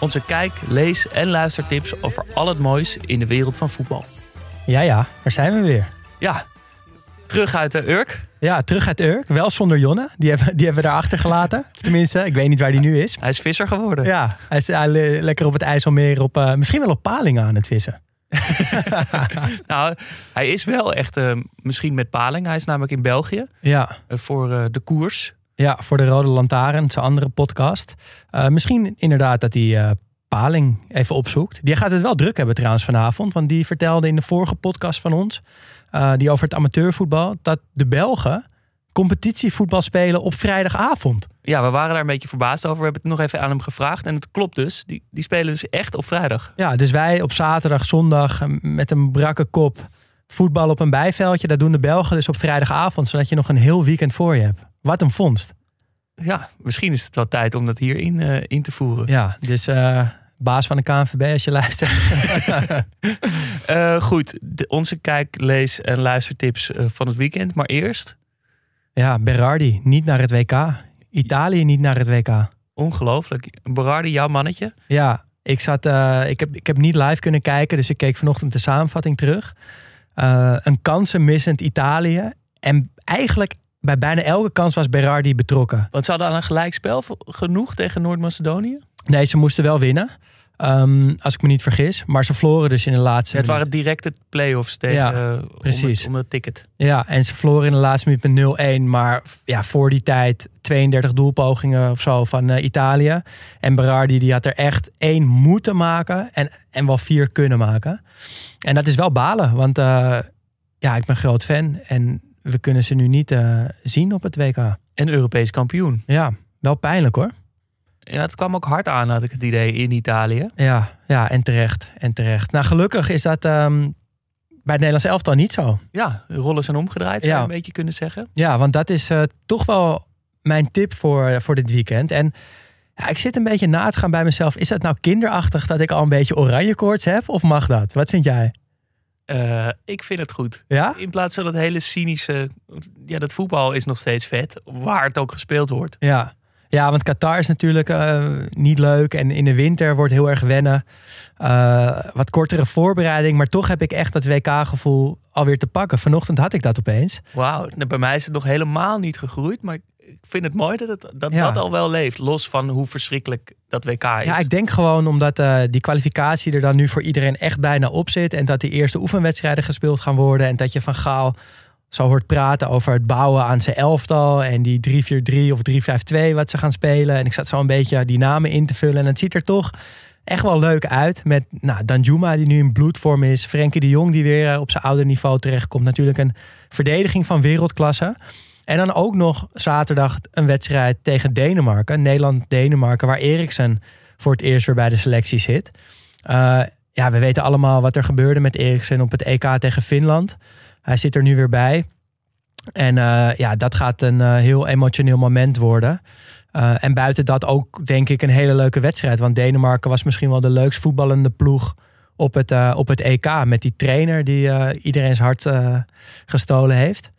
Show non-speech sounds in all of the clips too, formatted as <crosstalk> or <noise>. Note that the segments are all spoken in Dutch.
Onze kijk, lees en luistertips over al het moois in de wereld van voetbal. Ja, ja, daar zijn we weer. Ja, terug uit de Urk. Ja, terug uit Urk. Wel zonder Jonne. Die hebben, die hebben we daar achtergelaten. <laughs> Tenminste, ik weet niet waar die nu is. Hij is visser geworden. Ja, hij is hij, le- lekker op het IJsselmeer. Op, eh, misschien wel op Palingen aan het vissen. <laughs> Nou, hij is wel echt eh, misschien met paling. Hij is namelijk in België Ja, eh, voor de koers. Ja voor de Rode Lantaarn, zijn andere podcast. Eh, misschien inderdaad dat hij eh, Paling even opzoekt. Die gaat het wel druk hebben trouwens vanavond. Want die vertelde in de vorige podcast van ons... eh, die over het amateurvoetbal... dat de Belgen competitievoetbal spelen op vrijdagavond. Ja, we waren daar een beetje verbaasd over. We hebben het nog even aan hem gevraagd. En het klopt dus. Die, die spelen dus echt op vrijdag. Ja, dus wij op zaterdag, zondag met een brakke kop voetbal op een bijveldje. Dat doen de Belgen dus op vrijdagavond, zodat je nog een heel weekend voor je hebt. Wat een vondst. Ja, misschien is het wel tijd om dat hierin eh, in te voeren. Ja, dus eh, baas van de KNVB als je luistert. <laughs> Eh, goed, de- onze kijk, lees en luistertips van het weekend. Maar eerst, ja, Berardi, niet naar het WK. Italië niet naar het WK. ongelooflijk. Berardi, jouw mannetje. Ja, ik, zat, ik, heb, ik heb niet live kunnen kijken, dus ik keek vanochtend de samenvatting terug. Een kansenmissend Italië. En eigenlijk bij bijna elke kans was Berardi betrokken. Want ze hadden aan een gelijkspel genoeg tegen Noord-Macedonië. Nee, ze moesten wel winnen. Ehm, als ik me niet vergis. Maar ze verloren dus in de laatste Het minuut. waren directe play-offs tegen Ja, eh, om precies. het- Om, het, ticket. Ja, en ze verloren in de laatste minuut met 0-1. Maar ja, voor die tijd 32 doelpogingen of zo van eh, Italië. En Berardi die had er echt één moeten maken. En, en wel vier kunnen maken. En dat is wel balen. Want eh, ja, ik ben groot fan. En we kunnen ze nu niet eh, zien op het WK. En Europees kampioen. Ja, wel pijnlijk hoor. Ja, het kwam ook hard aan, had ik het idee, in Italië. Ja, ja en terecht. En terecht. Nou, gelukkig is dat ehm, bij het Nederlands elftal niet zo. Ja, rollen zijn omgedraaid, zou je een beetje kunnen zeggen. Ja, want dat is eh, toch wel mijn tip voor, voor dit weekend. En ja, ik zit een beetje na te gaan bij mezelf. Is dat nou kinderachtig dat ik al een beetje oranje koorts heb? Of mag dat? Wat vind jij? Eh, ik vind het goed. Ja? In plaats van dat hele cynische... Ja, dat voetbal is nog steeds vet. Waar het ook gespeeld wordt. Ja. Ja, want Qatar is natuurlijk eh, niet leuk. En in de winter wordt heel erg wennen. Eh, wat kortere voorbereiding. Maar toch heb ik echt dat WK-gevoel alweer te pakken. Vanochtend had ik dat opeens. Wauw, nou, bij mij is het nog helemaal niet gegroeid. Maar ik vind het mooi dat het, dat, Ja. dat al wel leeft. Los van hoe verschrikkelijk dat WK is. Ja, ik denk gewoon omdat eh, die kwalificatie er dan nu voor iedereen echt bijna op zit. En dat die eerste oefenwedstrijden gespeeld gaan worden. En dat je van Gaal zo hoort praten over het bouwen aan zijn elftal. En die 3-4-3 of 3-5-2 wat ze gaan spelen. En ik zat zo een beetje die namen in te vullen. En het ziet er toch echt wel leuk uit. Met nou, Danjuma die nu in bloedvorm is. Frenkie de Jong die weer eh, op zijn oude niveau terechtkomt. Natuurlijk een verdediging van wereldklasse. En dan ook nog zaterdag een wedstrijd tegen Denemarken. Nederland-Denemarken, waar Eriksen voor het eerst weer bij de selectie zit. Eh, ja, we weten allemaal wat er gebeurde met Eriksen op het EK tegen Finland. Hij zit er nu weer bij. En eh, ja, dat gaat een eh, heel emotioneel moment worden. En buiten dat ook, denk ik, een hele leuke wedstrijd. Want Denemarken was misschien wel de leukst voetballende ploeg op het, op het EK. Met die trainer die iedereen's hart gestolen heeft.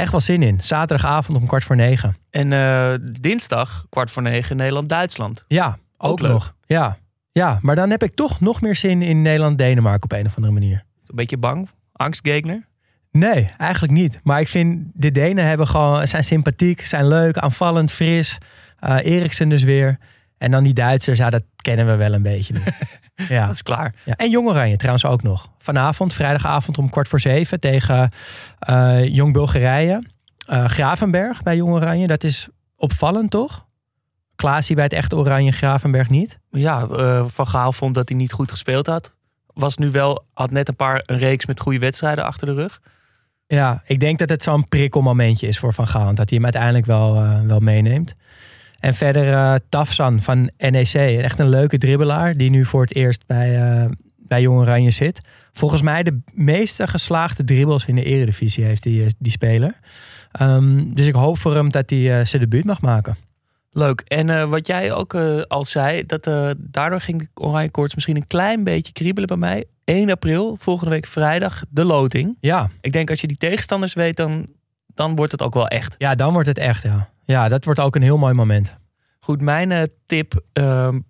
Echt wel zin in. Zaterdagavond om kwart voor negen. En eh, dinsdag, kwart voor negen, Nederland-Duitsland. Ja, ook, nog. Ja. ja, maar dan heb ik toch nog meer zin in Nederland-Denemarken op een of andere manier. Een beetje bang? Angstgegner? Nee, eigenlijk niet. Maar ik vind de Denen hebben gewoon, zijn sympathiek, zijn leuk, aanvallend, fris. Eh Eriksen dus weer. En dan die Duitsers, ja, dat kennen we wel een beetje. <laughs> ja. Dat is klaar. ja. En Jong Oranje trouwens ook nog. Vanavond, vrijdagavond om kwart voor zeven tegen eh, Jong Bulgarije. Eh, Gravenberg bij Jong Oranje, dat is opvallend toch? Klaasie bij het echte Oranje, Gravenberg niet. Ja, eh, Van Gaal vond dat hij niet goed gespeeld had. Was nu wel, had net een paar een reeks met goede wedstrijden achter de rug. Ja, ik denk dat het zo'n prikkelmomentje is voor Van Gaal. Dat hij hem uiteindelijk wel, wel meeneemt. En verder eh Tafsan van NEC. Echt een leuke dribbelaar die nu voor het eerst bij, eh, bij Jong Oranje zit. Volgens mij de meeste geslaagde dribbles in de eredivisie heeft die, eh, die speler. Ehm, dus ik hoop voor hem dat hij eh, zijn debuut mag maken. Leuk. En wat jij ook al zei, dat, daardoor ging de Oranje Koorts misschien een klein beetje kriebelen bij mij. 1 april, volgende week vrijdag, de loting. Ja, Ik denk als je die tegenstanders weet, dan, dan wordt het ook wel echt. ja dan wordt het echt. Ja. Ja, dat wordt ook een heel mooi moment. Goed, mijn eh, tip ehm,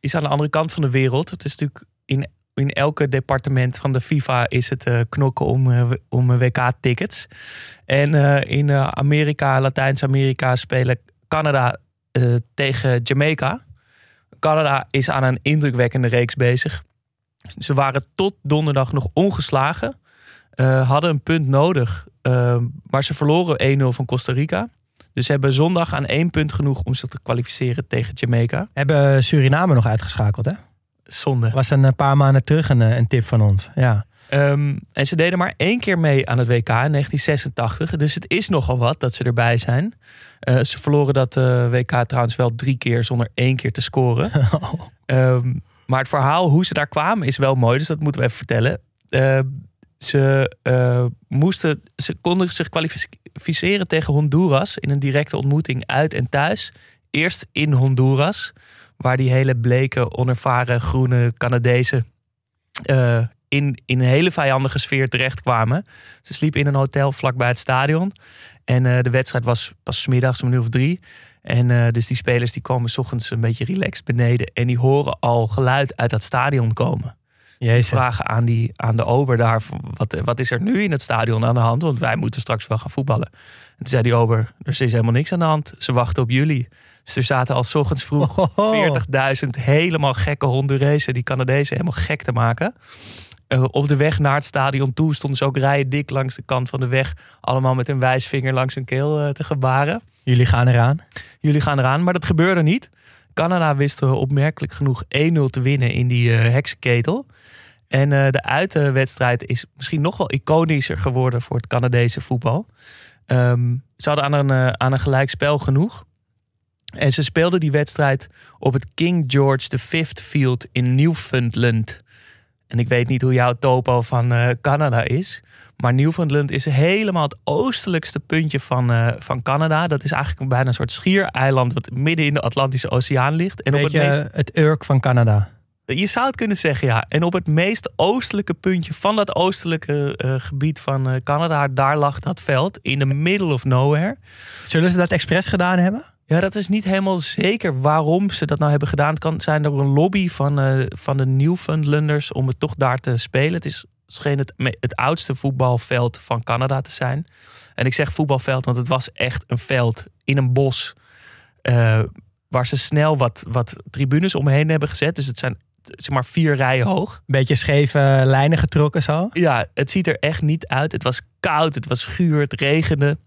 is aan de andere kant van de wereld. Het is natuurlijk in, in elke departement van de FIFA is het eh, knokken om, eh, om WK-tickets. En in Amerika, Latijns-Amerika spelen Canada tegen Jamaica. Canada is aan een indrukwekkende reeks bezig. Ze waren tot donderdag nog ongeslagen. hadden een punt nodig, eh, maar ze verloren 1-0 van Costa Rica. Dus ze hebben zondag aan één punt genoeg om zich te kwalificeren tegen Jamaica. Hebben Suriname nog uitgeschakeld, hè? Zonde. Was een eh, paar maanden terug een, eh, een tip van ons. Ja. Ehm, en ze deden maar één keer mee aan het WK in 1986. Dus het is nogal wat dat ze erbij zijn. Eh, ze verloren dat WK trouwens wel drie keer zonder één keer te scoren. <laughs> Ehm, maar het verhaal hoe ze daar kwamen is wel mooi. Dus dat moeten we even vertellen. Eh, ze, eh, moesten, ze konden zich kwalificeren tegen Honduras in een directe ontmoeting uit en thuis. Eerst in Honduras, waar die hele bleke, onervaren groene Canadezen eh, in, in een hele vijandige sfeer terechtkwamen. Ze sliepen in een hotel vlakbij het stadion. En eh, de wedstrijd was pas middags om een uur of drie. En dus die spelers die komen 's ochtends een beetje relaxed beneden. En die horen al geluid uit dat stadion komen. Jezus. Vragen aan, die, aan de ober daar, wat, wat is er nu in het stadion aan de hand? Want wij moeten straks wel gaan voetballen. En toen zei die ober, er is helemaal niks aan de hand. Ze wachten op jullie. Dus er zaten al 's ochtends vroeg 40.000 helemaal gekke Hondurezen, die Canadezen helemaal gek te maken. Eh, op de weg naar het stadion toe stonden ze ook rijen dik langs de kant van de weg. Allemaal met een wijsvinger langs hun keel eh, te gebaren. Jullie gaan eraan. Jullie gaan eraan, maar dat gebeurde niet. Canada wist opmerkelijk genoeg 1-0 te winnen in die eh, heksenketel. En eh, de uitwedstrijd is misschien nog wel iconischer geworden voor het Canadese voetbal. Ehm, ze hadden aan een, eh, aan een gelijkspel genoeg. En ze speelden die wedstrijd op het King George V Field in Newfoundland. En ik weet niet hoe jouw topo van eh, Canada is. Maar Newfoundland is helemaal het oostelijkste puntje van, van Canada. Dat is eigenlijk bijna een soort schiereiland wat midden in de Atlantische Oceaan ligt. En op het meest, het Urk van Canada. Je zou het kunnen zeggen, ja. En op het meest oostelijke puntje van dat oostelijke eh, gebied van eh, Canada, daar lag dat veld. In the middle of nowhere. Zullen ze dat expres gedaan hebben? Ja, dat is niet helemaal zeker waarom ze dat nou hebben gedaan. Het kan zijn door een lobby van, eh, van de Newfoundlanders om het toch daar te spelen. Het is scheen het, het oudste voetbalveld van Canada te zijn. En ik zeg voetbalveld, want het was echt een veld in een bos. waar ze snel wat, wat tribunes omheen hebben gezet. Dus het zijn zeg maar vier rijen hoog. Beetje scheve lijnen getrokken zo. Ja, het ziet er echt niet uit. Het was koud, het was guur, het regende.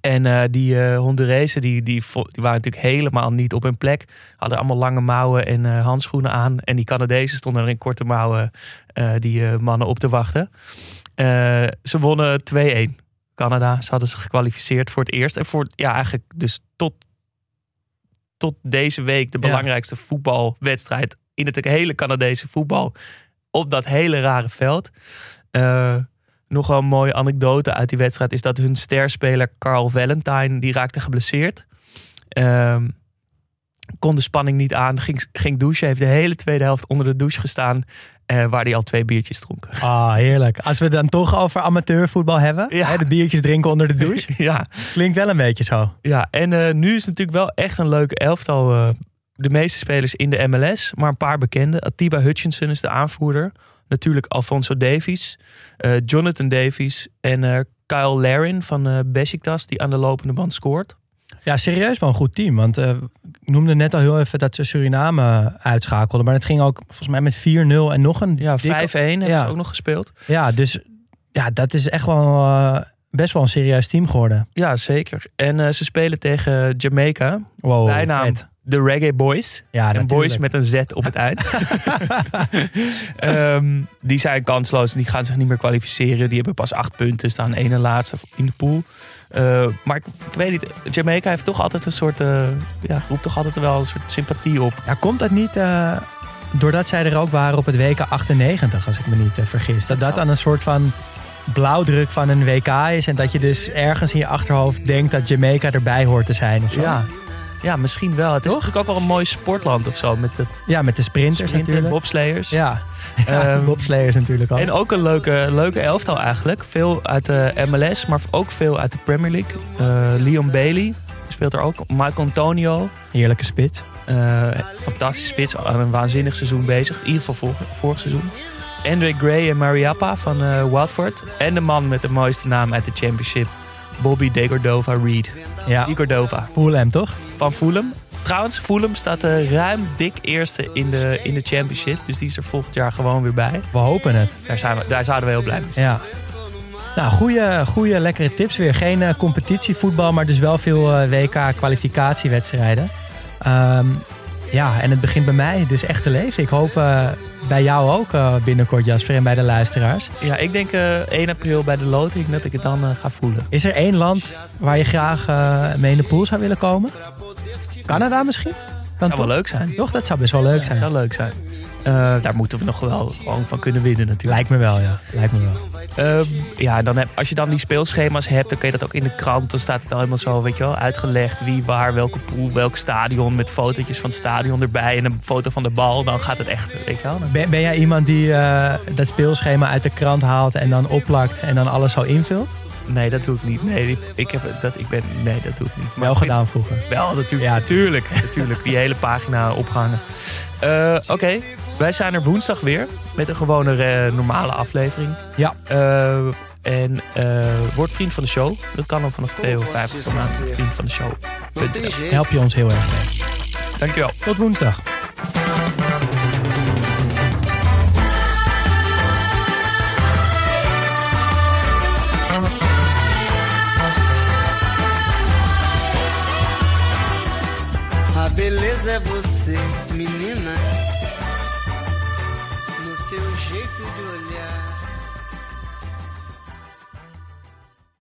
En eh, die eh Hondurezen, die, die, die waren natuurlijk helemaal niet op hun plek. Hadden allemaal lange mouwen en eh, handschoenen aan. En die Canadezen stonden er in korte mouwen die mannen op te wachten. Ze wonnen 2-1. Canada, ze hadden zich gekwalificeerd voor het eerst. En voor, ja, eigenlijk dus tot, tot deze week de Ja. belangrijkste voetbalwedstrijd in het hele Canadese voetbal. Op dat hele rare veld. Eh, nog wel een mooie anekdote uit die wedstrijd is dat hun sterspeler Carl Valentine die raakte geblesseerd. Ehm, kon de spanning niet aan, ging, ging douchen, heeft de hele tweede helft onder de douche gestaan, eh, waar hij al twee biertjes dronk. Ah, heerlijk. Als we het dan toch over amateurvoetbal hebben. Ja. Hè, de biertjes drinken onder de douche. <laughs> ja, Klinkt wel een beetje zo. ja, en eh, nu is het natuurlijk wel echt een leuke elftal. eh, de meeste spelers in de MLS, maar een paar bekende. Atiba Hutchinson is de aanvoerder. Natuurlijk Alfonso Davies, eh, Jonathan Davies en eh, Kyle Larin van eh Besiktas, die aan de lopende band scoort. Ja, serieus wel een goed team. Want eh, noemde net al heel even dat ze Suriname uitschakelden. Maar het ging ook volgens mij met 4-0 en nog een... Ja, 5-1 dikke- hebben Ja. ze ook nog gespeeld. Ja, dus ja, dat is echt wel best wel een serieus team geworden. Ja, zeker. En eh, ze spelen tegen Jamaica. Wow, bijnaam vet. de Reggae Boys. Ja, en natuurlijk. Boys met een Z op het eind. <laughs> Ehm, die zijn kansloos. Die gaan zich niet meer kwalificeren. Die hebben pas acht punten. Staan één en laatste in de pool. Eh, maar ik, ik weet niet. Jamaica heeft toch altijd een soort... eh ja, roept toch altijd wel een soort sympathie op. Ja, komt dat niet doordat zij er ook waren op het WK 98, als ik me niet vergis? Dat dat zou- dan een soort van blauwdruk van een WK is. En dat je dus ergens in je achterhoofd denkt dat Jamaica erbij hoort te zijn. Of zo. Ja. Ja, misschien wel. Het is Toch? natuurlijk ook wel een mooi sportland of zo. Met de ja, met de sprinters en natuurlijk. bobsleiers. Ja, <laughs> ja Ehm, bobsleiers natuurlijk al. En ook een leuke, leuke elftal eigenlijk. Veel uit de MLS, maar ook veel uit de Premier League. Eh, Leon Bailey speelt er ook. Michael Antonio. Heerlijke spits. eh fantastisch spits. Een waanzinnig seizoen bezig. In ieder geval vorig, vorig seizoen. Andre Gray en Mariappa van eh, Watford. En de man met de mooiste naam uit de Championship. Bobby De Cordova Reed. Ja, Die Cordova Fulham toch? van Fulham. Trouwens, Fulham staat eh, ruim dik eerste in de, in de Championship. Dus die is er volgend jaar gewoon weer bij. We hopen het. Daar, zijn we, daar zouden we heel blij mee zijn. Ja. Nou, goede, goede lekkere tips weer. Geen eh, competitievoetbal, maar dus wel veel WK-kwalificatiewedstrijden. Ehm, ja, en het begint bij mij dus echt te leven. Ik hoop bij jou ook eh, binnenkort, Jasper, en bij de luisteraars. Ja, ik denk eh 1 april bij de loting dat ik het dan eh, ga voelen. Is er één land waar je graag eh, mee in de pool zou willen komen? Canada misschien? Zou wel leuk zijn. Toch? Dat zou best wel leuk Dat zijn. zou leuk zijn. Eh, daar moeten we nog wel gewoon van kunnen winnen natuurlijk. Lijkt me wel, ja. Lijkt me wel. Ehm, ja, dan heb, als je dan die speelschema's hebt, dan kun je dat ook in de krant. Dan staat het al helemaal zo, weet je wel, uitgelegd wie, waar, welke pool, welk stadion. Met fotootjes van het stadion erbij en een foto van de bal. Dan gaat het echt, weet je wel. Ben jij iemand die eh, dat speelschema uit de krant haalt en dan opplakt en dan alles zo invult? Nee, dat doe ik niet. Nee, ik, ik heb dat, ik ben, nee, dat doe ik niet. Maar Wel ik vind- gedaan vroeger. Wel, natuurlijk. Ja, natuurlijk. <laughs> natuurlijk. Die hele pagina opgehangen. Eh, Oké, wij zijn er woensdag weer met een gewone eh, normale aflevering. Ja. Eh, en eh, word vriend van de show. Dat kan dan vanaf 2,50 euro per maand. Vriend van de show. Help je ons heel erg mee. Dankjewel. Tot woensdag. Beleza é você, menina.